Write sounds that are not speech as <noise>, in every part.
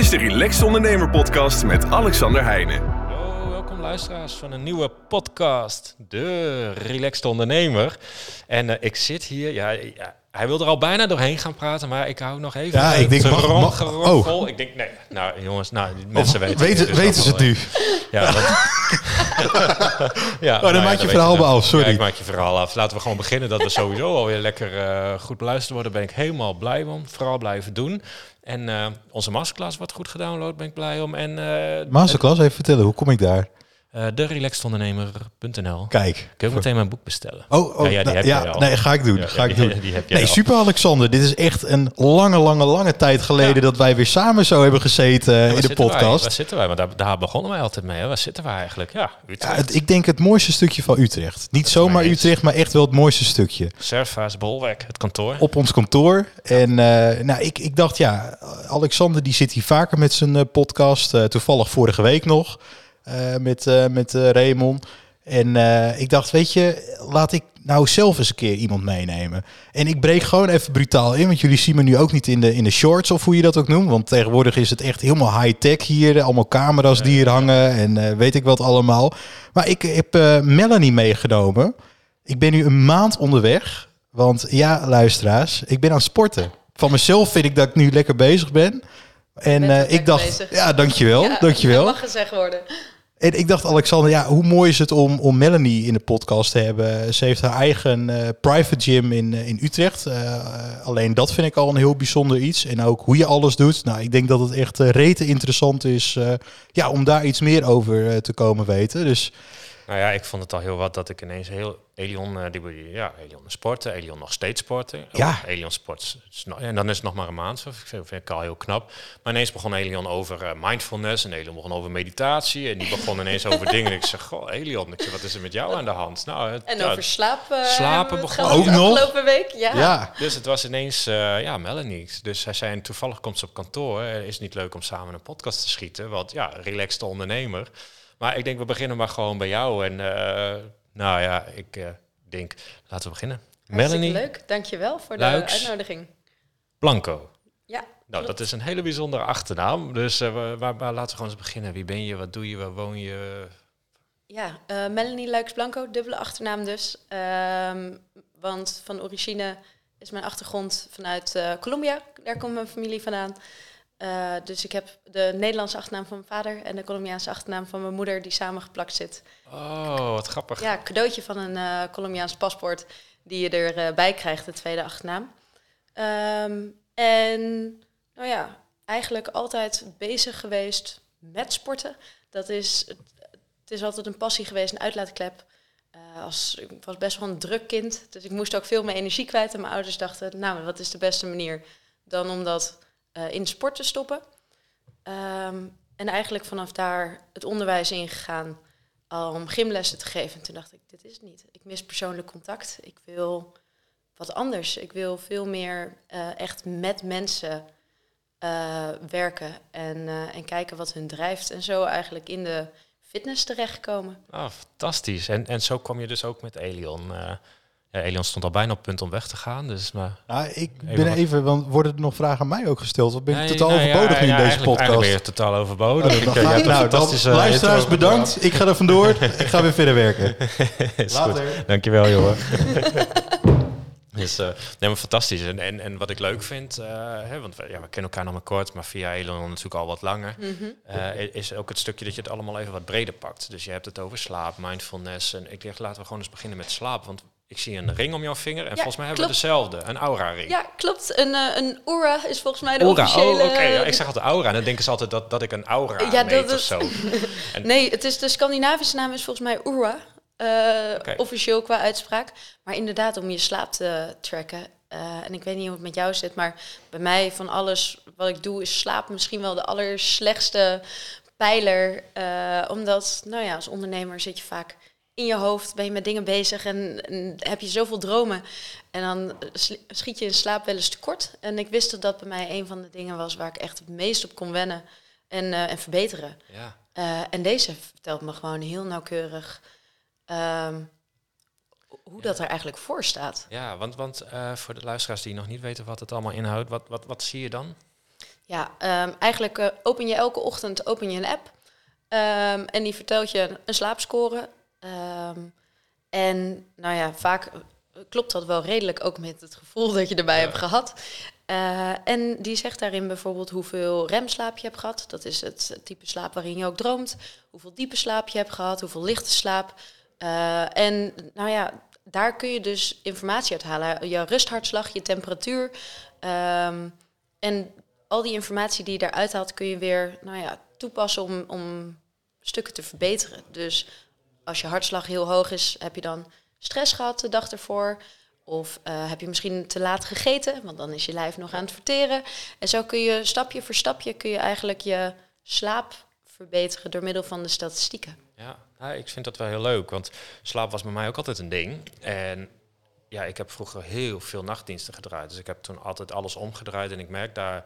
is de Relaxed Ondernemer podcast met Alexander Heijnen. Welkom luisteraars van een nieuwe podcast, De Relaxed Ondernemer. En eh, ik zit hier, ja, ja, hij wil er al bijna doorheen gaan praten, maar ik hou nog even Ja, ik denk, mag- geroffel. oh. Ik denk, nee, nou jongens, nou, mensen Of weten, weten, dus weten ze het nu? <laughs> Ja, want, <laughs> <laughs> ja, Oh, dan nou ja, maak je verhaal af, sorry. Ja, ik maak je verhaal af. Laten we gewoon beginnen dat we sowieso alweer lekker eh, goed beluisterd worden. Daar ben ik helemaal blij om. Vooral blijven doen. En eh, onze masterclass wordt goed gedownload, ben ik blij om. En eh Masterclass, even vertellen, hoe kom ik daar? Eh derelaxedondernemer.nl. Kijk. Kun je ook meteen mijn boek bestellen? Oh, oh Ja, ja, die heb ja, al. nee, ga ik doen. Ja, ga ik die- doen. <laughs> die heb jij nee, al. super Alexander. Dit is echt een lange, lange, lange tijd geleden dat wij weer samen zo hebben gezeten Ja, in de zitten Wij? podcast. Waar zitten wij? Want daar, daar begonnen wij altijd mee. Hè? Waar zitten wij eigenlijk? Ja, het, ik denk het mooiste stukje van Utrecht. Niet zomaar. Utrecht, maar echt wel het mooiste stukje. Serva's, Bolwerk, het kantoor. Op ons kantoor. En eh, nou, ik, ik dacht, ja, Alexander die zit hier vaker met zijn eh, podcast. Eh, toevallig vorige week nog eh, met, eh, met eh, Raymond. En eh, ik dacht, weet je, laat ik nou zelf eens een keer iemand meenemen. En ik breek gewoon even brutaal in, want jullie zien me nu ook niet in de, in de shorts of hoe je dat ook noemt. Want tegenwoordig is het echt helemaal high-tech hier. Allemaal camera's die hier hangen en eh, weet ik wat allemaal. Maar ik heb eh, Melanie meegenomen. Ik ben nu een maand onderweg. Want ja, luisteraars, ik ben aan het sporten. Van mezelf vind ik dat ik nu lekker bezig ben. En eh, ik dacht, bezig. ja, dankjewel, Ja, dankjewel. Dat mag gezegd worden. En ik dacht, Alexander, ja, hoe mooi is het om, om Melanie in de podcast te hebben? Ze heeft haar eigen eh, private gym in, eh, in Utrecht. Eh, alleen dat vind ik al een heel bijzonder iets. En ook hoe je alles doet. Nou, ik denk dat het echt eh, rete interessant is ja, om daar iets meer over te komen weten. Dus Nou ja, ik vond het al heel wat dat ik ineens heel Elion, eh, die, ja, Elion sporten, Elion nog steeds sporten. Ja. Oh, Elion sport, is nog- en dan is het nog maar een maand, zo vind vind ik al heel knap. Maar ineens begon Elion over eh, mindfulness en Elion begon over meditatie en die begon ineens over <laughs> dingen. Ik zeg, goh, Elion, ik zeg, wat is er met jou aan de hand? Nou, het- En ja, over slapen. Slapen hebben we het begon ook nog. Afgelopen week, ja. ja, Dus het was ineens, eh, ja, Melanie. Dus hij zei, en toevallig komt ze op kantoor. Is het niet leuk om samen een podcast te schieten? Want ja, relaxed ondernemer. Maar ik denk, we beginnen maar gewoon bij jou. En eh, nou ja, ik eh, denk, laten we beginnen. Hartstikke Melanie leuk, dankjewel voor de uitnodiging. Blanco. Ja, Nou, dat is een hele bijzondere achternaam. Dus waar, waar- waar- laten we gewoon eens beginnen. Wie ben je? Wat doe je? Waar woon je? ja Melanie Luiks-Blanco, dubbele achternaam dus. Ehm, want van origine is mijn achtergrond vanuit eh, Colombia. Daar komt mijn familie vandaan. Eh, dus ik heb de Nederlandse achternaam van mijn vader en de Colombiaanse achternaam van mijn moeder die samengeplakt zit. Oh, wat grappig. Ja, cadeautje van een eh Colombiaans paspoort die je erbij bij krijgt, de tweede achternaam. Ehm, en nou ja, eigenlijk altijd bezig geweest met sporten. Dat is, het, is altijd een passie geweest, een uitlaatklep. Eh, als, ik was best wel een druk kind, dus ik moest ook veel meer energie kwijt. En mijn ouders dachten, nou, wat is de beste manier dan om eh, in de sport te stoppen? Ehm, en eigenlijk vanaf daar het onderwijs ingegaan om gymlessen te geven. En toen dacht ik, dit is het niet. Ik mis persoonlijk contact. Ik wil wat anders. Ik wil veel meer eh, echt met mensen eh, werken en, en kijken wat hun drijft. En zo eigenlijk in de fitness terechtkomen. Ah, fantastisch. En, en zo kwam je dus ook met Elion. Eh ja, Elion stond al bijna op punt om weg te gaan. Dus, maar nou, ik Even ben even, want worden er nog vragen aan mij ook gesteld? Of ben ik Nee, totaal nou ja, overbodig nu ja, in deze eigenlijk- podcast? Eigenlijk ben je totaal overbodig. Oh, Ik, je nou, fantastische luisteraars bedankt. Ik ga er vandoor. ik ga weer verder werken. <laughs> Is Later. goed. Dankjewel, jongen. <laughs> Dus, eh, nee, maar fantastisch. En, en, en wat ik leuk vind, eh, hè, want we, ja, we kennen elkaar nog maar kort, maar via Elon natuurlijk al wat langer, eh, is ook het stukje dat je het allemaal even wat breder pakt. Dus je hebt het over slaap, mindfulness. En ik dacht, laten we gewoon eens beginnen met slaap. Want ik zie een ring om jouw vinger en volgens mij hebben we dezelfde, een aura-ring. Ja, klopt. Een, eh, een aura is volgens mij de Aura, officiële... oh, oké. Ja, ik zeg altijd aura en dan denken ze altijd dat, dat ik een aura Ja, meet dat of is- zo. <laughs> Nee, het is de Scandinavische naam is volgens mij Urwa. eh, Oké. Officieel qua uitspraak. Maar inderdaad, om je slaap te tracken. eh, en ik weet niet hoe het met jou zit, maar bij mij van alles wat ik doe is slaap misschien wel de allerslechtste pijler. omdat, nou ja, als ondernemer zit je vaak in je hoofd, ben je met dingen bezig en, en heb je zoveel dromen. En dan schiet je in slaap wel eens tekort. En ik wist dat dat bij mij een van de dingen was waar ik echt het meest op kon wennen en, eh, en verbeteren. Ja. Eh, en deze vertelt me gewoon heel nauwkeurig ehm, hoe dat er eigenlijk voor staat. Ja, want, want eh, voor de luisteraars die nog niet weten wat het allemaal inhoudt, wat, wat, wat zie je dan? Ja, ehm, eigenlijk open je elke ochtend open je een app. Ehm, en die vertelt je een slaapscore. Ehm, en nou ja, vaak eh, klopt dat wel redelijk ook met het gevoel dat je erbij hebt gehad. Eh, en die zegt daarin bijvoorbeeld hoeveel remslaap je hebt gehad. Dat is het type slaap waarin je ook droomt. Hoeveel diepe slaap je hebt gehad, hoeveel lichte slaap. Eh, en nou ja, daar kun je dus informatie uit halen. Je rusthartslag, je temperatuur. Ehm, en al die informatie die je daaruit haalt, kun je weer nou ja, toepassen om, om stukken te verbeteren. Dus als je hartslag heel hoog is, heb je dan stress gehad de dag ervoor. Of eh, heb je misschien te laat gegeten, want dan is je lijf nog aan het verteren. En zo kun je stapje voor stapje kun je eigenlijk je slaap verbeteren door middel van de statistieken. Ja, ja, ik vind dat wel heel leuk, want slaap was bij mij ook altijd een ding. En ja, ik heb vroeger heel veel nachtdiensten gedraaid. Dus ik heb toen altijd alles omgedraaid en ik merk daar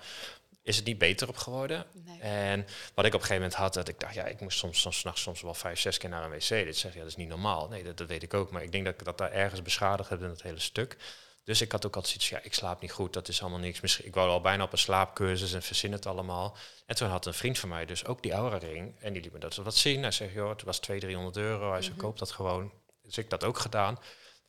is het niet beter op geworden. Nee. En wat ik op een gegeven moment had, dat ik dacht, ja, ik moest soms, soms nachts soms wel vijf, zes keer naar een wc. Dit zeg je, ja, dat is niet normaal. Nee, dat, dat weet ik ook. Maar ik denk dat ik dat daar ergens beschadigd heb in het hele stuk. Dus ik had ook altijd zoiets, ja, ik slaap niet goed, dat is allemaal niks. Misschien, ik wou al bijna op een slaapcursus en verzin het allemaal. En toen had een vriend van mij dus ook die Aura ring. En die liet me dat wat zien. Hij zegt, joh, het was 200, 300 euro. Hij zei, Mhm. koop dat gewoon. Dus ik dat ook gedaan.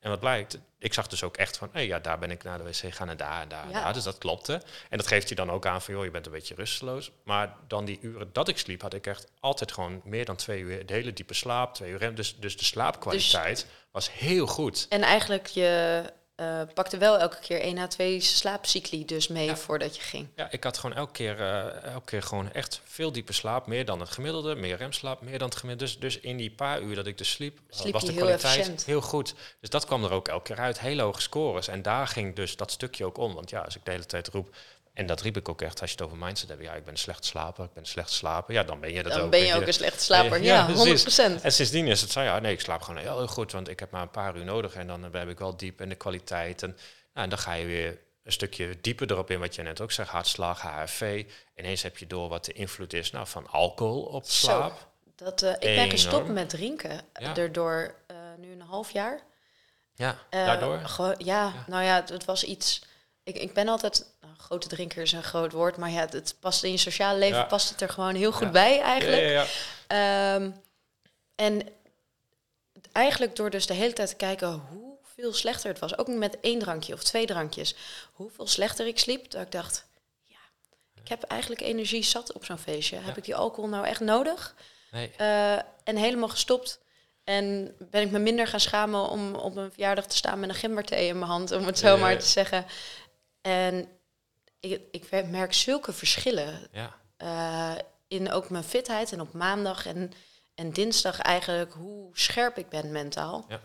En wat blijkt, ik zag dus ook echt van, hé, ja, daar ben ik naar de wc gaan en daar en daar en Ja. daar. Dus dat klopte. En dat geeft je dan ook aan van, joh, je bent een beetje rusteloos. Maar dan die uren dat ik sliep, had ik echt altijd gewoon meer dan twee uur, de hele diepe slaap, twee uur rem. Dus, dus de slaapkwaliteit was heel goed. En eigenlijk je eh, pakte wel elke keer één à twee slaapcycli dus mee Ja. voordat je ging. Ja, ik had gewoon elke keer, eh, elke keer gewoon echt veel diepe slaap. Meer dan het gemiddelde, meer remslaap, meer dan het gemiddelde. Dus, dus in die paar uur dat ik dus sliep, eh, Sliep was de heel kwaliteit efficiënt. heel goed. Dus dat kwam er ook elke keer uit. Hele hoge scores. En daar ging dus dat stukje ook om. Want ja, als ik de hele tijd roep... En dat riep ik ook echt als je het over mindset hebt. Ja, ik ben een slecht slaper, ik ben een slecht slaper. Ja, dan ben je dat Dan ook. ben weet je ook een slechte slaper. Ja, 100%. precies. En sindsdien is het zo, ja, nee, ik slaap gewoon heel, goed. Want ik heb maar een paar uur nodig. En dan heb ik wel diep en de kwaliteit. En, nou, en dan ga je weer een stukje dieper erop in wat je net ook zegt. Hartslag, HRV. Ineens heb je door wat de invloed is nou, van alcohol op Zo. slaap. Dat, eh, ik ben gestopt met drinken. Ja. Daardoor eh, nu een half jaar. Ja, Eh, daardoor. ja, nou ja, het, het was iets. Ik, ik ben altijd. Grote drinker is een groot woord, maar ja, het, past in je sociale leven, Ja. past het er gewoon heel goed Ja. bij eigenlijk. ja, ja. Ehm, en eigenlijk door dus de hele tijd te kijken hoeveel slechter het was, ook met één drankje of twee drankjes, hoeveel slechter ik sliep, dat ik dacht, ja, ik heb eigenlijk energie zat op zo'n feestje. Heb ik die alcohol nou echt nodig? Nee. Eh, en helemaal gestopt. En ben ik me minder gaan schamen om op een verjaardag te staan met een gemberthee in mijn hand, om het zo maar te zeggen. En ik, ik merk zulke verschillen Ja. eh, in ook mijn fitheid en op maandag en, en dinsdag eigenlijk hoe scherp ik ben mentaal. Ja.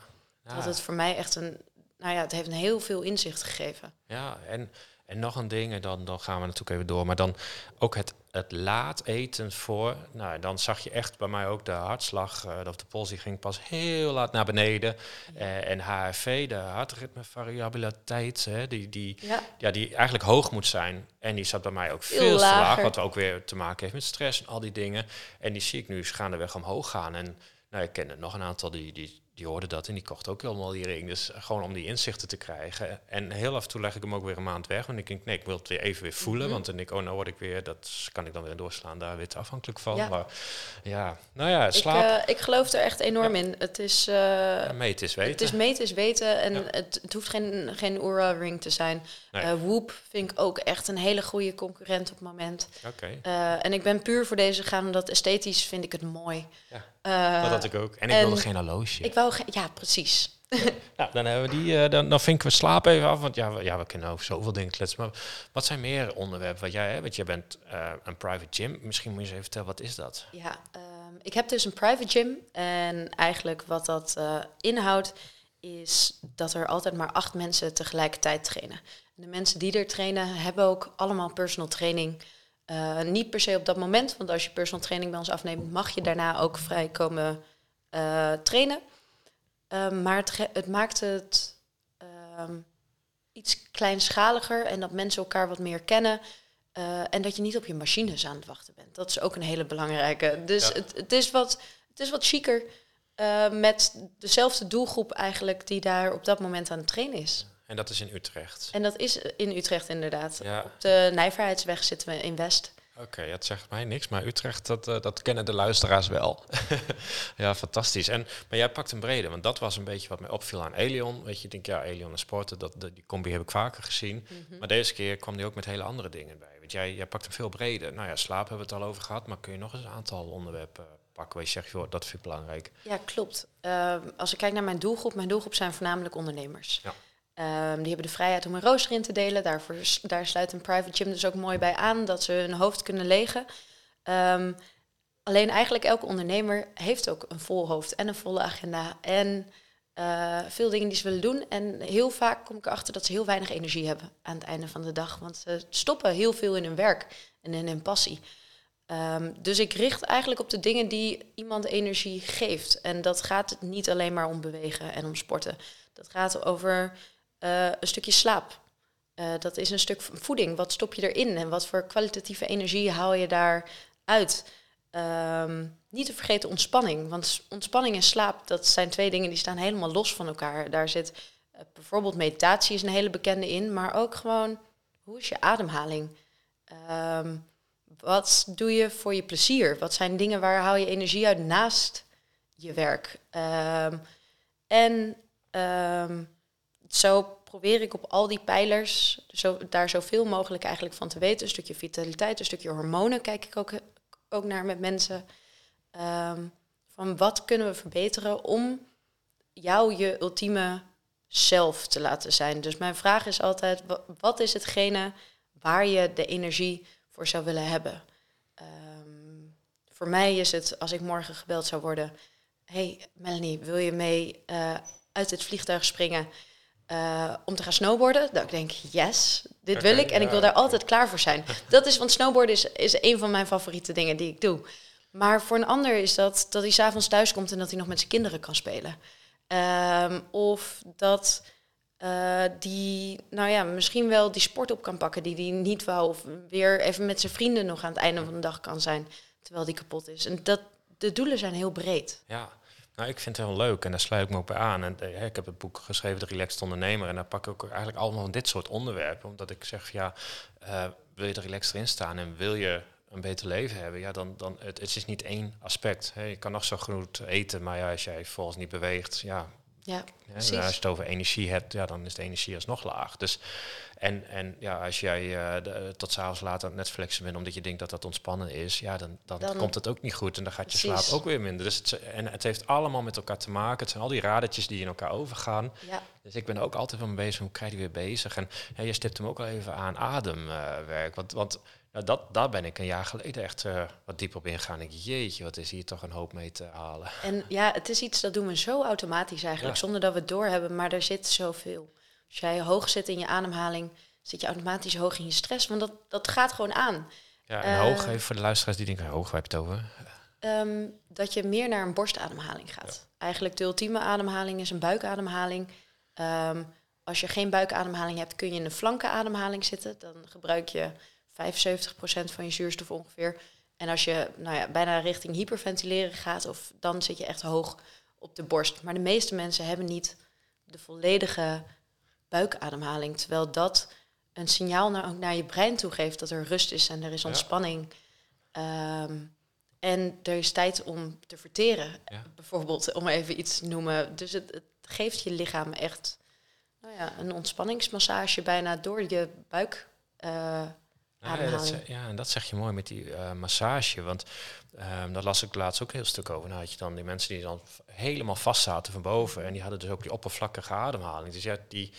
Dat het voor mij echt een, nou ja, het heeft een heel veel inzicht gegeven. Ja, en, en nog een ding, en dan, dan gaan we natuurlijk even door. Maar dan ook het, het laat eten voor. Nou, dan zag je echt bij mij ook de hartslag, of de pols, die ging pas heel laat naar beneden. Eh, en HRV, de hartritmevariabiliteit, hè, die, die, Ja, ja, die eigenlijk hoog moet zijn. En die zat bij mij ook Veel veel, te laag, wat ook weer te maken heeft met stress en al die dingen. En die zie ik nu gaandeweg omhoog gaan. En nou, ik ken er nog een aantal die, die, die hoorden dat en die kochten ook helemaal die ring. Dus gewoon om die inzichten te krijgen. En heel af en toe leg ik hem ook weer een maand weg. Want ik denk, nee, ik wil het weer even weer voelen. Mhm. Want dan denk ik, oh, nou word ik weer, dat kan ik dan weer doorslaan, daar weer te afhankelijk van. Ja. Maar ja, nou ja, ik, slaap, eh, ik geloof er echt enorm in. Het is, eh, ja, meet is weten. het is meten is weten en het, het hoeft geen, geen Oura-ring te zijn. Nee. Eh, Whoop vind ik ook echt een hele goede concurrent op het moment. Oké, en ik ben puur voor deze gegaan omdat esthetisch vind ik het mooi. Ja, Eh, dat had ik ook. En ik en wilde geen horloge. ik wou ja, precies. <laughs> Nou, dan hebben we die, eh, dan, dan vinken we slaap even af, want ja, we, ja, we kunnen over zoveel dingen kletsen. Maar wat zijn meer onderwerpen wat jij hebt? Want jij bent eh, een private gym. Misschien moet je eens even vertellen, wat is dat? Ja, ehm, ik heb dus een private gym. En eigenlijk wat dat inhoudt, is dat er altijd maar acht mensen tegelijkertijd trainen. En de mensen die er trainen, hebben ook allemaal personal training. Eh, niet per se op dat moment, want als je personal training bij ons afneemt, mag je daarna ook vrij komen eh, trainen. Ehm, maar het, het maakt het ehm, iets kleinschaliger en dat mensen elkaar wat meer kennen. Eh, en dat je niet op je machines aan het wachten bent. Dat is ook een hele belangrijke. Dus Ja. het, het, is wat, het is wat chiquer. met dezelfde doelgroep eigenlijk die daar op dat moment aan het trainen is. En dat is in Utrecht. En dat is in Utrecht inderdaad. Ja. Op de Nijverheidsweg zitten we in West. Oké, het zegt mij niks, maar Utrecht, dat, eh, dat kennen de luisteraars wel. <laughs> ja, fantastisch. En, maar jij pakt een brede, want dat was een beetje wat mij opviel aan Elion. Weet je, ik denk, ja, Elion en sporten, dat, dat- die combi heb ik vaker gezien. Mhm. Maar deze keer kwam die ook met hele andere dingen bij. Want jij, jij pakt hem veel breder. Nou ja, slaap hebben we het al over gehad, maar kun je nog eens een aantal onderwerpen pakken waar je zegt, joh, dat vind ik belangrijk. Ja, klopt. Ehm, als ik kijk naar mijn doelgroep, mijn doelgroep zijn voornamelijk ondernemers. Ja. Ehm, die hebben de vrijheid om een rooster in te delen. Daarvoor, daar sluit een private gym dus ook mooi bij aan, dat ze hun hoofd kunnen legen. Ehm, alleen eigenlijk elke ondernemer heeft ook een vol hoofd en een volle agenda en eh, veel dingen die ze willen doen. En heel vaak kom ik erachter dat ze heel weinig energie hebben aan het einde van de dag. Want ze stoppen heel veel in hun werk en in hun passie. Ehm, dus ik richt eigenlijk op de dingen die iemand energie geeft. En dat gaat niet alleen maar om bewegen en om sporten. Dat gaat over eh, een stukje slaap. Eh, dat is een stuk voeding. Wat stop je erin en wat voor kwalitatieve energie haal je daaruit? Ehm niet te vergeten ontspanning. Want ontspanning en slaap, dat zijn twee dingen die staan helemaal los van elkaar. Daar zit eh, bijvoorbeeld meditatie is een hele bekende in, maar ook gewoon hoe is je ademhaling? Ehm, wat doe je voor je plezier? Wat zijn dingen waar haal je energie uit naast je werk? Ehm, en zo probeer ik op al die pijlers zo, daar zoveel mogelijk eigenlijk van te weten. Een stukje vitaliteit, een stukje hormonen kijk ik ook, ook naar met mensen. Ehm, van wat kunnen we verbeteren om jou je ultieme zelf te laten zijn. Dus mijn vraag is altijd, wa- wat is hetgene waar je de energie voor zou willen hebben? Ehm, voor mij is het, als ik morgen gebeld zou worden... hey Melanie, wil je mee eh, uit het vliegtuig springen eh, om te gaan snowboarden? Dat ik denk, yes, dit wil ik en ik wil daar altijd klaar voor zijn. <laughs> Dat is, want snowboarden is, is een van mijn favoriete dingen die ik doe. Maar voor een ander is dat dat hij s'avonds thuis komt en dat hij nog met zijn kinderen kan spelen. Ehm, of dat eh, die, nou ja, misschien wel die sport op kan pakken die hij niet wou. Of weer even met zijn vrienden nog aan het einde van de dag kan zijn, terwijl die kapot is. En dat, de doelen zijn heel breed. Ja, nou, ik vind het heel leuk en daar sluit ik me ook bij aan. En eh, ik heb het boek geschreven, De Relaxed Ondernemer. En daar pak ik ook eigenlijk allemaal van dit soort onderwerpen. Omdat ik zeg, ja, eh, wil je er relaxed erin staan en wil je een beter leven hebben, ja, dan, dan het, het is niet één aspect. Je kan nog zo goed eten, maar ja, als jij volgens niet beweegt, ja, Ja, als je het over energie hebt, ja, dan is de energie alsnog laag. Dus, en, en ja, als jij de- tot s'avonds laat aan het Netflixen bent omdat je denkt dat dat ontspannen is, ja, dan, dan, Dan- komt het ook niet goed en dan gaat je slaap ook weer minder. Dus het, en het heeft allemaal met elkaar te maken. Het zijn al die radertjes die in elkaar overgaan. ja. Dus ik ben ook altijd mee bezig, hoe krijg je die weer bezig? En je stipt hem ook al even aan ademwerk. want want nou, dat, daar ben ik een jaar geleden echt eh, wat dieper op ingegaan. Ik, jeetje, wat is hier toch een hoop mee te halen. En ja, het is iets dat doen we zo automatisch eigenlijk, Ja. zonder dat we het doorhebben. Maar er zit zoveel. Als jij hoog zit in je ademhaling, zit je automatisch hoog in je stress. Want dat, dat gaat gewoon aan. Ja, en Eh, hoog, even voor de luisteraars die denken, hoog, waar heb je het over? Ehm, dat je meer naar een borstademhaling gaat. Eigenlijk de ultieme ademhaling is een buikademhaling. Ehm, als je geen buikademhaling hebt, kun je in een flanke ademhaling zitten. Dan gebruik je 75% van je zuurstof ongeveer. En als je nou ja, bijna richting hyperventileren gaat, of, dan zit je echt hoog op de borst. Maar de meeste mensen hebben niet de volledige buikademhaling. Terwijl dat een signaal naar, ook naar je brein toe geeft dat er rust is en er is Ja. ontspanning. Ehm, en er is tijd om te verteren, Ja. bijvoorbeeld, om even iets te noemen. Dus het, het geeft je lichaam echt nou ja, een ontspanningsmassage bijna door je buik. eh, Ja, dat, en dat zeg je mooi met die eh, massage. Want ehm daar las ik laatst ook een heel stuk over. Nou had je dan die mensen die dan helemaal vast zaten van boven. En die hadden dus ook die oppervlakkige ademhaling. Dus ja, die,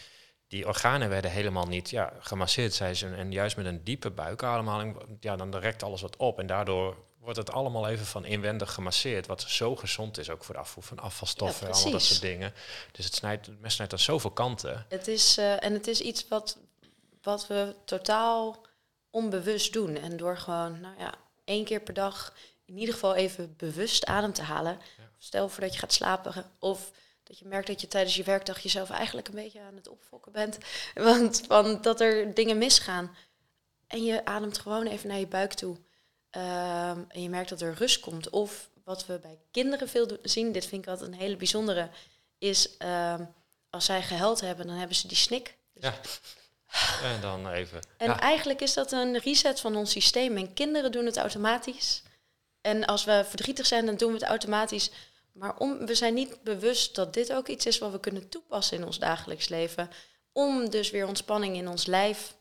die organen werden helemaal niet ja, gemasseerd, zei ze. En juist met een diepe buikademhaling, ja, dan rekt alles wat op. En daardoor wordt het allemaal even van inwendig gemasseerd. Wat zo gezond is, ook voor de afvoer van afvalstoffen en allemaal dat soort dingen. Dus het, snijdt, het mes snijdt aan zoveel kanten. Het is, eh, en het is iets wat, wat we totaal onbewust doen. En door gewoon, nou ja, één keer per dag in ieder geval even bewust adem te halen. Stel voor dat je gaat slapen of dat je merkt dat je tijdens je werkdag jezelf eigenlijk een beetje aan het opfokken bent. <laughs> Want van dat er dingen misgaan. En je ademt gewoon even naar je buik toe. Ehm, en je merkt dat er rust komt. Of wat we bij kinderen veel zien, dit vind ik altijd een hele bijzondere, is ehm, als zij gehuild hebben, dan hebben ze die snik Ja. <laughs> En dan even. En ja. eigenlijk is dat een reset van ons systeem. En kinderen doen het automatisch. En als we verdrietig zijn, dan doen we het automatisch. Maar om, we zijn niet bewust dat dit ook iets is wat we kunnen toepassen in ons dagelijks leven. Om dus weer ontspanning in ons lijf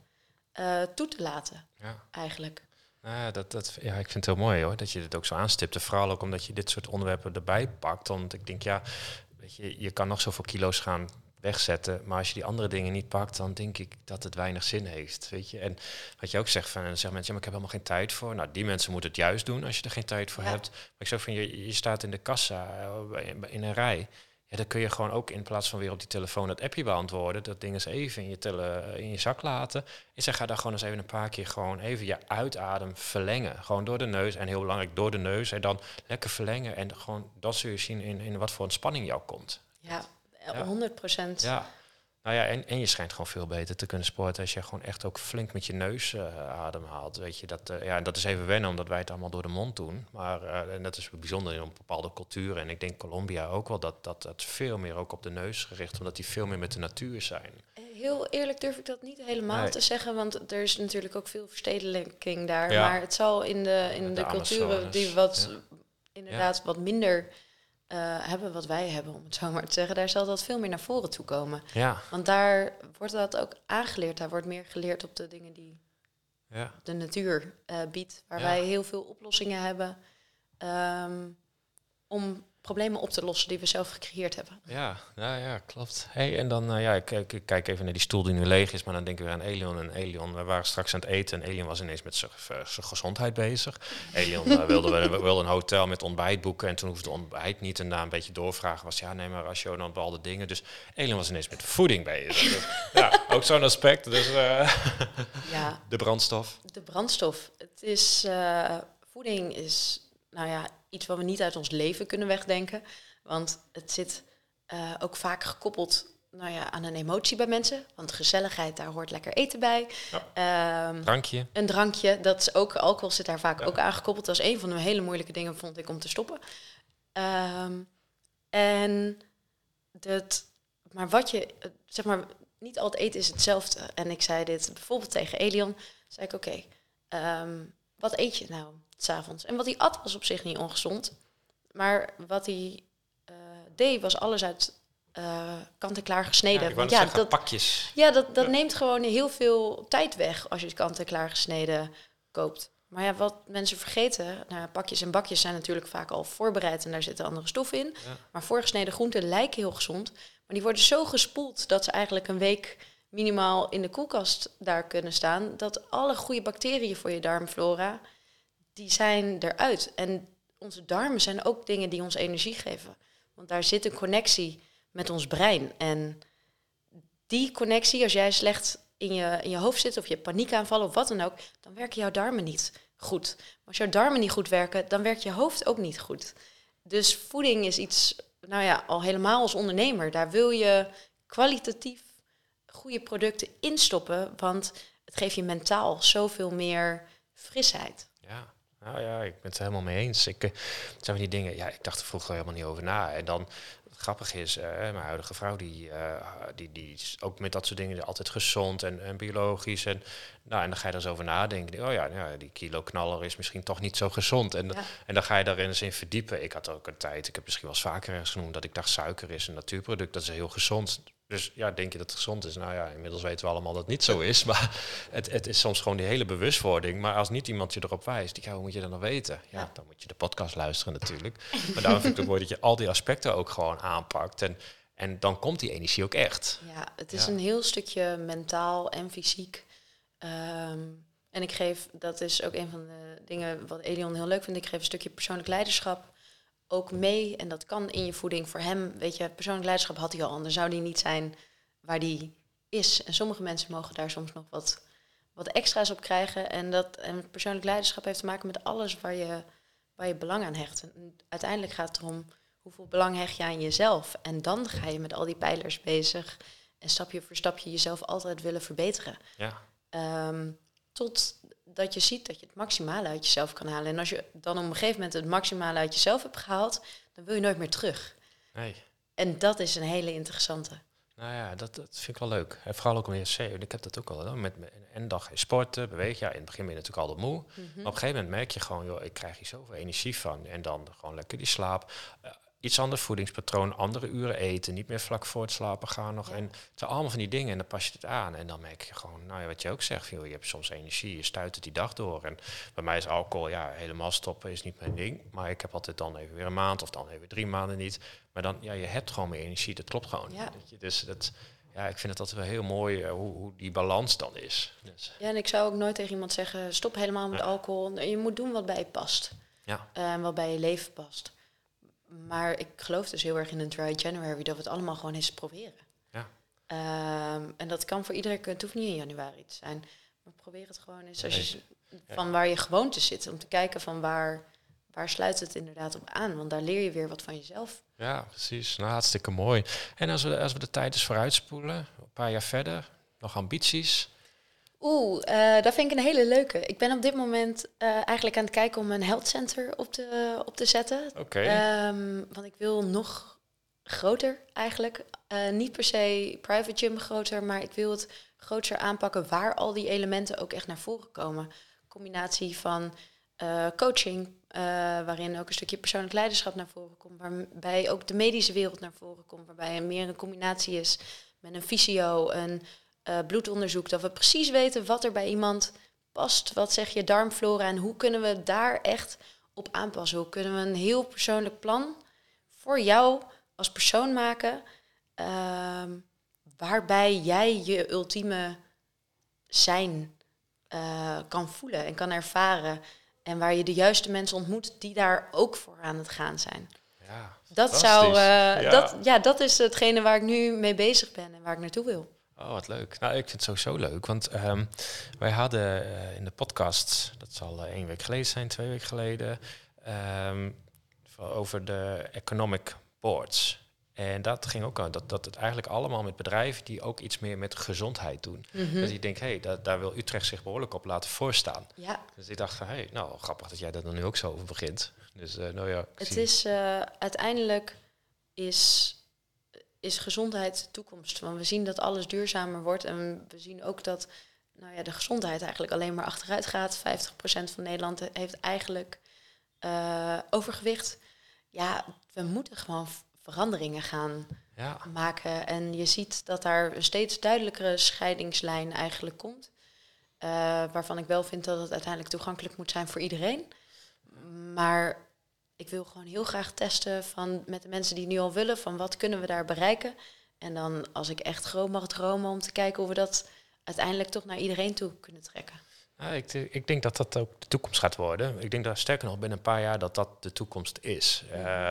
eh, toe te laten, ja. eigenlijk. Nou ja, dat, dat, ja, ik vind het heel mooi hoor, dat je dit ook zo aanstipt. En vooral ook omdat je dit soort onderwerpen erbij pakt. Want ik denk, ja, weet je, je kan nog zoveel kilo's gaan wegzetten. Maar als je die andere dingen niet pakt, dan denk ik dat het weinig zin heeft. Weet je? En wat je ook zegt, van, dan zeggen mensen, ja, maar ik heb helemaal geen tijd voor. Nou, die mensen moeten het juist doen als je er geen tijd voor Ja. hebt. Maar ik zeg van, je, je staat in de kassa eh, in- een rij. Ja, dan kun je gewoon ook in plaats van weer op die telefoon dat appje beantwoorden, dat ding eens even in je, tele, in je zak laten. Ik zeg, ga daar gewoon eens even een paar keer gewoon even je uitadem verlengen. Gewoon door de neus en heel belangrijk door de neus. En dan lekker verlengen. En gewoon dat zul je zien in, in wat voor ontspanning jou komt. Ja. 100 procent. Ja. Nou ja, en, en je schijnt gewoon veel beter te kunnen sporten als je gewoon echt ook flink met je neus eh, ademhaalt. Weet je, dat, eh, ja, en dat is even wennen, omdat wij het allemaal door de mond doen. Maar eh, en dat is bijzonder in een bepaalde cultuur. En ik denk Colombia ook wel, dat dat, dat veel meer ook op de neus gericht, omdat die veel meer met de natuur zijn. Heel eerlijk durf ik dat niet helemaal Nee. te zeggen, want er is natuurlijk ook veel verstedelijking daar. Ja. Maar het zal in de, in de, de culturen die wat ja. inderdaad wat minder eh, hebben wat wij hebben, om het zo maar te zeggen, daar zal dat veel meer naar voren toe komen. Ja, Want daar wordt dat ook aangeleerd. Daar wordt meer geleerd op de dingen die ja. de natuur eh, biedt. Waar Ja. wij heel veel oplossingen hebben ehm, om problemen op te lossen die we zelf gecreëerd hebben. Ja, ja, ja klopt. Hey, en dan, eh, ja, ik, ik, ik kijk even naar die stoel die nu leeg is, maar dan denken we aan Elion en Elion. We waren straks aan het eten en Elion was ineens met zijn eh, gezondheid bezig. Elion eh, wilde, we wilde een hotel met ontbijt boeken en toen hoefde het ontbijt niet. En na een beetje doorvragen was, ja, nee, maar als je dan bepaalde dingen. Dus Elion was ineens met voeding bezig. Dus, ja, ook zo'n aspect. Dus <laughs> Ja, de brandstof. de brandstof. Het is, voeding is nou ja, iets wat we niet uit ons leven kunnen wegdenken. Want het zit eh, ook vaak gekoppeld nou ja, aan een emotie bij mensen. Want gezelligheid, daar hoort lekker eten bij. Ehm, Drankje. een drankje, dat is ook, alcohol zit daar vaak Ja. ook aangekoppeld. Dat is een van de hele moeilijke dingen, vond ik, om te stoppen. Ehm, en dat, maar wat je, zeg maar, niet al het eten is hetzelfde. En ik zei dit bijvoorbeeld tegen Elion, zei ik, oké, ehm, wat eet je nou s'avonds? En wat hij at was op zich niet ongezond. Maar wat hij eh, deed, was alles uit eh, kant-en-klaar gesneden. Ja, ik Want ja, zeggen, dat, pakjes. ja, dat, dat Ja. neemt gewoon heel veel tijd weg als je het kant-en-klaar gesneden koopt. Maar ja, wat mensen vergeten, nou, pakjes en bakjes zijn natuurlijk vaak al voorbereid en daar zitten andere stoffen in. Ja. Maar voorgesneden groenten lijken heel gezond, maar die worden zo gespoeld dat ze eigenlijk een week minimaal in de koelkast daar kunnen staan. Dat alle goede bacteriën voor je darmflora, die zijn eruit. En onze darmen zijn ook dingen die ons energie geven. Want daar zit een connectie met ons brein. En die connectie, als jij slecht in je, in je hoofd zit of je paniekaanvallen of wat dan ook, dan werken jouw darmen niet goed. Maar als jouw darmen niet goed werken, dan werkt je hoofd ook niet goed. Dus voeding is iets, nou ja, al helemaal als ondernemer, daar wil je kwalitatief goede producten instoppen, want het geeft je mentaal zoveel meer frisheid. Ja, nou ja, ik ben het er helemaal mee eens. Ik, het zijn van die dingen, ja, ik dacht er vroeger helemaal niet over na. En dan, het grappige is, eh, mijn huidige vrouw, die, eh, die, die is ook met dat soort dingen altijd gezond en, en biologisch. En, nou, en dan ga je er eens over nadenken. Oh ja, nou, die kilo knaller is misschien toch niet zo gezond. En, Ja. en dan ga je daar eens in verdiepen. Ik had ook een tijd, ik heb misschien wel eens vaker ergens genoemd, dat ik dacht suiker is een natuurproduct, dat is heel gezond. Dus ja, denk je dat het gezond is? Nou ja, inmiddels weten we allemaal dat het niet zo is. Maar het, het is soms gewoon die hele bewustwording. Maar als niet iemand je erop wijst, ja, hoe moet je dat dan weten? Ja, dan moet je de podcast luisteren natuurlijk. Maar daarom vind ik het mooi dat je al die aspecten ook gewoon aanpakt. En, en dan komt die energie ook echt. Ja, het is Ja. een heel stukje mentaal en fysiek. Ehm, en ik geef, dat is ook een van de dingen wat Elion heel leuk vindt. Ik geef een stukje persoonlijk leiderschap ook mee. En dat kan in je voeding voor hem. Weet je, persoonlijk leiderschap had hij al, anders zou die niet zijn waar die is. En sommige mensen mogen daar soms nog wat, wat extra's op krijgen. En, dat, en persoonlijk leiderschap heeft te maken met alles waar je, waar je belang aan hecht. En uiteindelijk gaat het erom hoeveel belang hecht je aan jezelf. En dan ga je met al die pijlers bezig. En stapje voor stapje jezelf altijd willen verbeteren. Ja, Ehm, tot dat je ziet dat je het maximale uit jezelf kan halen. En als je dan op een gegeven moment het maximale uit jezelf hebt gehaald, dan wil je nooit meer terug. nee. En dat is een hele interessante. Nou ja, dat, dat vind ik wel leuk. En vooral ook ESC. want Ik heb dat ook al. Met, met en dag in sporten, beweeg. Ja, in het begin ben je natuurlijk altijd moe. Mhm. Maar op een gegeven moment merk je gewoon, joh, ik krijg hier zoveel energie van. En dan gewoon lekker die slaap. Eh, iets ander voedingspatroon, andere uren eten. Niet meer vlak voor het slapen gaan nog. Ja. En het zijn allemaal van die dingen en dan pas je het aan. En dan merk je gewoon, nou ja, wat je ook zegt. Joh, je hebt soms energie, je stuit het die dag door. En bij mij is alcohol, ja, helemaal stoppen is niet mijn ding. Maar ik heb altijd dan even weer een maand of dan even drie maanden niet. Maar dan, ja, je hebt gewoon meer energie. Dat klopt gewoon. Ja. Dus dat, ja, ik vind het altijd wel heel mooi eh, hoe, hoe die balans dan is. Dus, Ja, en ik zou ook nooit tegen iemand zeggen, stop helemaal met Ja. alcohol. Je moet doen wat bij je past. ja. eh, wat bij je leven past. Maar ik geloof dus heel erg in een dry January, dat we het allemaal gewoon eens proberen. Ja. Ehm, en dat kan voor iedereen, het hoeft niet in januari te zijn. Maar probeer het gewoon eens als je, van waar je gewoonte zit. Om te kijken van waar, waar sluit het inderdaad op aan. Want daar leer je weer wat van jezelf. Ja, precies. Nou, hartstikke mooi. En als we, als we de tijd eens vooruitspoelen, een paar jaar verder, nog ambities. Oeh, eh dat vind ik een hele leuke. Ik ben op dit moment eh, eigenlijk aan het kijken om een health center op te, op te zetten. Oké. Ehm, want ik wil nog groter eigenlijk. Eh, niet per se private gym groter, maar ik wil het groter aanpakken waar al die elementen ook echt naar voren komen. Combinatie van coaching, waarin ook een stukje persoonlijk leiderschap naar voren komt, waarbij ook de medische wereld naar voren komt, waarbij er meer een combinatie is met een fysio, een eh, bloedonderzoek, dat we precies weten wat er bij iemand past, wat zeg je darmflora en hoe kunnen we daar echt op aanpassen. Hoe kunnen we een heel persoonlijk plan voor jou als persoon maken, ehm, waarbij jij je ultieme zijn eh, kan voelen en kan ervaren. En waar je de juiste mensen ontmoet die daar ook voor aan het gaan zijn. ja, Dat, zou, eh, Ja. dat, ja, dat is hetgene waar ik nu mee bezig ben en waar ik naartoe wil. Oh, wat leuk. Nou, ik vind het sowieso leuk. Want ehm, wij hadden eh, in de podcast, dat zal eh, één week geleden zijn, twee weken geleden, ehm, over de economic boards. En dat ging ook aan, dat, dat het eigenlijk allemaal met bedrijven die ook iets meer met gezondheid doen. Mhm. Dat ik denk, hé, hey, daar, daar wil Utrecht zich behoorlijk op laten voorstaan. Ja, Dus ik dacht van, hé, hey, nou, grappig dat jij daar dan nu ook zo over begint. Dus, eh, nou ja, het is eh, uiteindelijk is, is gezondheid de toekomst. Want we zien dat alles duurzamer wordt en we zien ook dat nou ja, de gezondheid eigenlijk alleen maar achteruit gaat. 50% van Nederland heeft eigenlijk eh, overgewicht. Ja, we moeten gewoon veranderingen gaan ja, maken. En je ziet dat daar een steeds duidelijkere scheidingslijn eigenlijk komt. Eh, waarvan ik wel vind dat het uiteindelijk toegankelijk moet zijn voor iedereen. Maar ik wil gewoon heel graag testen van, met de mensen die het nu al willen, van wat kunnen we daar bereiken. En dan als ik echt groot mag dromen om te kijken hoe we dat uiteindelijk toch naar iedereen toe kunnen trekken. Ja, ik, ik denk dat dat ook de toekomst gaat worden. Ik denk dat sterker nog binnen een paar jaar dat dat de toekomst is. Eh,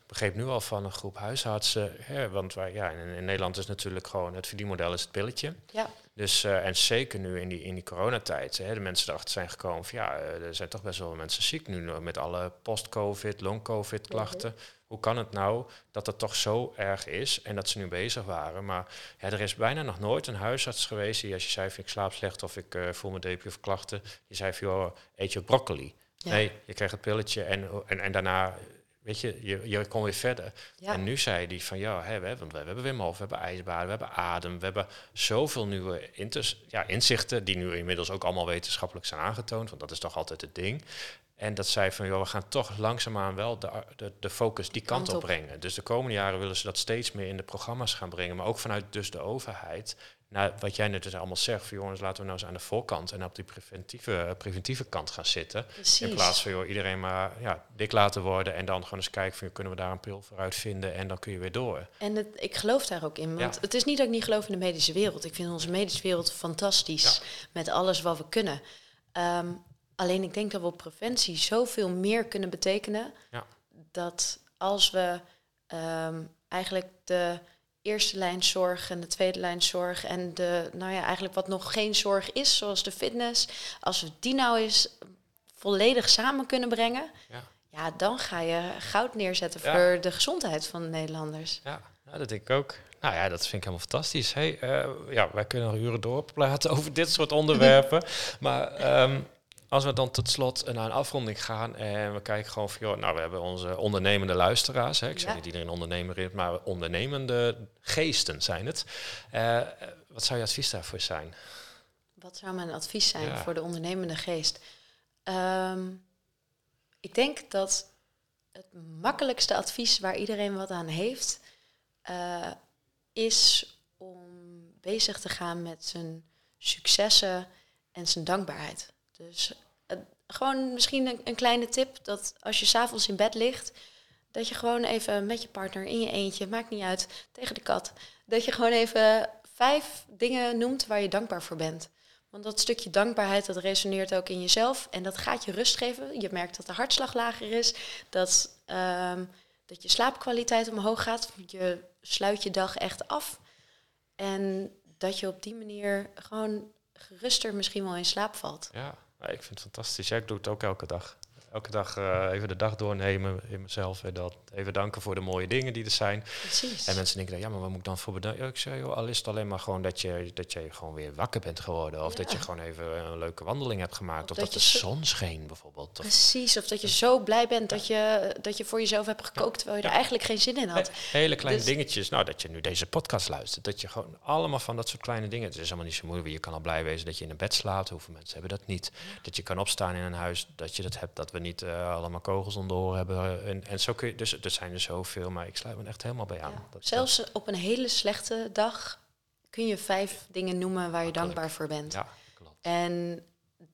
ik begreep nu al van een groep huisartsen, hè, want wij, ja, in, in Nederland is natuurlijk gewoon het verdienmodel is het pilletje. Ja, Dus, eh, en zeker nu in die, in die coronatijd, hè, de mensen erachter zijn gekomen van ja, eh, er zijn toch best wel mensen ziek nu met alle post-covid, long-covid klachten. Hoe kan het nou dat het toch zo erg is en dat ze nu bezig waren? Maar ja, er is bijna nog nooit een huisarts geweest die als je zei van ik slaap slecht of ik eh, voel me depri of klachten, die zei van joh, eet je broccoli. Ja. Nee, je krijgt het pilletje en, en, en daarna, weet je, je, je kon weer verder. ja. En nu zei hij van ja, hè, we, hebben, we hebben Wim Hof, we hebben ijsbaden, we hebben adem, we hebben zoveel nieuwe ja, inzichten die nu inmiddels ook allemaal wetenschappelijk zijn aangetoond, want dat is toch altijd het ding. En dat zei van joh, we gaan toch langzaamaan wel de, de, de focus die kant, Kant op. brengen. Dus de komende jaren willen ze dat steeds meer in de programma's gaan brengen, maar ook vanuit dus de overheid. Nou, wat jij net dus allemaal zegt, van jongens, laten we nou eens aan de voorkant en op die preventieve, eh, preventieve kant gaan zitten. Precies. In plaats van joh, iedereen maar ja, dik laten worden en dan gewoon eens kijken van kunnen we daar een pil voor uitvinden en dan kun je weer door. En het, ik geloof daar ook in. Want Ja. het is niet dat ik niet geloof in de medische wereld. Ik vind onze medische wereld fantastisch. Met alles wat we kunnen. Ehm, alleen ik denk dat we op preventie zoveel meer kunnen betekenen. Ja. Dat als we ehm, eigenlijk de eerste lijn zorg en de tweede lijn zorg en de, nou ja, eigenlijk wat nog geen zorg is, zoals de fitness, als we die nou eens volledig samen kunnen brengen, Ja. ja, dan ga je goud neerzetten Ja. voor de gezondheid van de Nederlanders. Ja, nou, dat denk ik ook. Nou ja, dat vind ik helemaal fantastisch. Hey, eh, ja, wij kunnen nog uren doorpraten <laughs> over dit soort onderwerpen. maar ehm, als we dan tot slot naar een afronding gaan en we kijken gewoon van, joh, nou, we hebben onze ondernemende luisteraars. Hè. Ik zeg Ja. niet iedereen ondernemer is, maar ondernemende geesten zijn het. Eh, wat zou je advies daarvoor zijn? Wat zou mijn advies zijn Ja. voor de ondernemende geest? Ehm, ik denk dat het makkelijkste advies waar iedereen wat aan heeft, eh, is om bezig te gaan met zijn successen en zijn dankbaarheid. Dus eh, gewoon misschien een, kleine tip dat als je s'avonds in bed ligt, dat je gewoon even met je partner in je eentje, maakt niet uit, tegen de kat, dat je gewoon even vijf dingen noemt waar je dankbaar voor bent. Want dat stukje dankbaarheid, dat resoneert ook in jezelf. En dat gaat je rust geven. Je merkt dat de hartslag lager is. Dat, ehm, dat je slaapkwaliteit omhoog gaat. Je sluit je dag echt af. En dat je op die manier gewoon geruster misschien wel in slaap valt. Ja, ik vind het fantastisch. Ja, ik doe het ook elke dag. Elke dag eh, even de dag doornemen in mezelf. En dat even danken voor de mooie dingen die er zijn. Precies. En mensen denken, dan, ja, maar wat moet ik dan voor bedanken? Ja, ik zeg, joh, al is het alleen maar gewoon dat je, dat je gewoon weer wakker bent geworden. Of dat je gewoon even een leuke wandeling hebt gemaakt. Of Of, dat dat, de zon scheen bijvoorbeeld. Of, Precies, of dat je zo blij bent dat je, dat je voor jezelf hebt gekookt terwijl je er eigenlijk geen zin in had. He- hele kleine Dus- dingetjes. Nou, dat je nu deze podcast luistert. Dat je gewoon allemaal van dat soort kleine dingen. Het is helemaal niet zo moeilijk. Je kan al blij wezen dat je in een bed slaapt. Hoeveel mensen hebben dat niet? Dat je kan opstaan in een huis. Dat je dat hebt. Dat we niet eh, allemaal kogels om de oren hebben. En, en zo kun je. Dus er zijn er zoveel. Maar ik sluit me echt helemaal bij aan. Ja. Dat- Zelfs op een hele slechte dag kun je vijf dingen noemen waar je dankbaar voor bent. Ja, klopt. En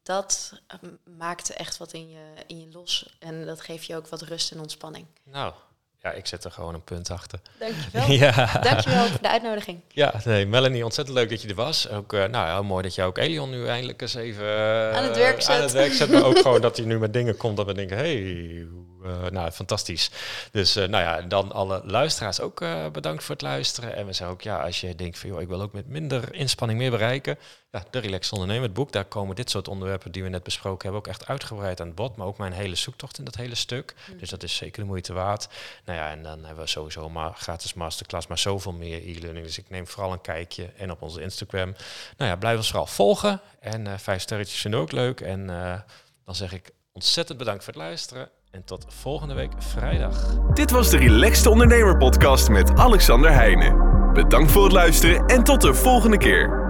dat eh, maakt echt wat in je, in je los. En dat geeft je ook wat rust en ontspanning. Nou, ja, ik zet er gewoon een punt achter. Dankjewel. <laughs> Ja. Dankjewel voor de uitnodiging. Ja, nee, Melanie, ontzettend leuk dat je er was. Ook, eh, nou, heel mooi dat je ook Elion nu eindelijk eens even eh, Aan het werk zet. Aan het werk zet, maar ook gewoon dat hij nu met dingen komt dat we denken, hey, eh, nou, fantastisch. Dus eh, nou ja, dan alle luisteraars ook eh, bedankt voor het luisteren. En we zeggen ook, ja, als je denkt van, joh, ik wil ook met minder inspanning meer bereiken. Ja, de Relax Ondernemen, het boek, daar komen dit soort onderwerpen die we net besproken hebben ook echt uitgebreid aan het bod. Maar ook mijn hele zoektocht in dat hele stuk. Dus dat is zeker de moeite waard. Nou ja, en dan hebben we sowieso maar gratis masterclass, maar zoveel meer e-learning. Dus ik neem vooral een kijkje en op onze Instagram. Nou ja, blijf ons vooral volgen. En vijf sterretjes vinden we ook leuk. En dan zeg ik ontzettend bedankt voor het luisteren. En tot volgende week vrijdag. Dit was de Relaxed Ondernemer Podcast met Alexander Heijnen. Bedankt voor het luisteren en tot de volgende keer.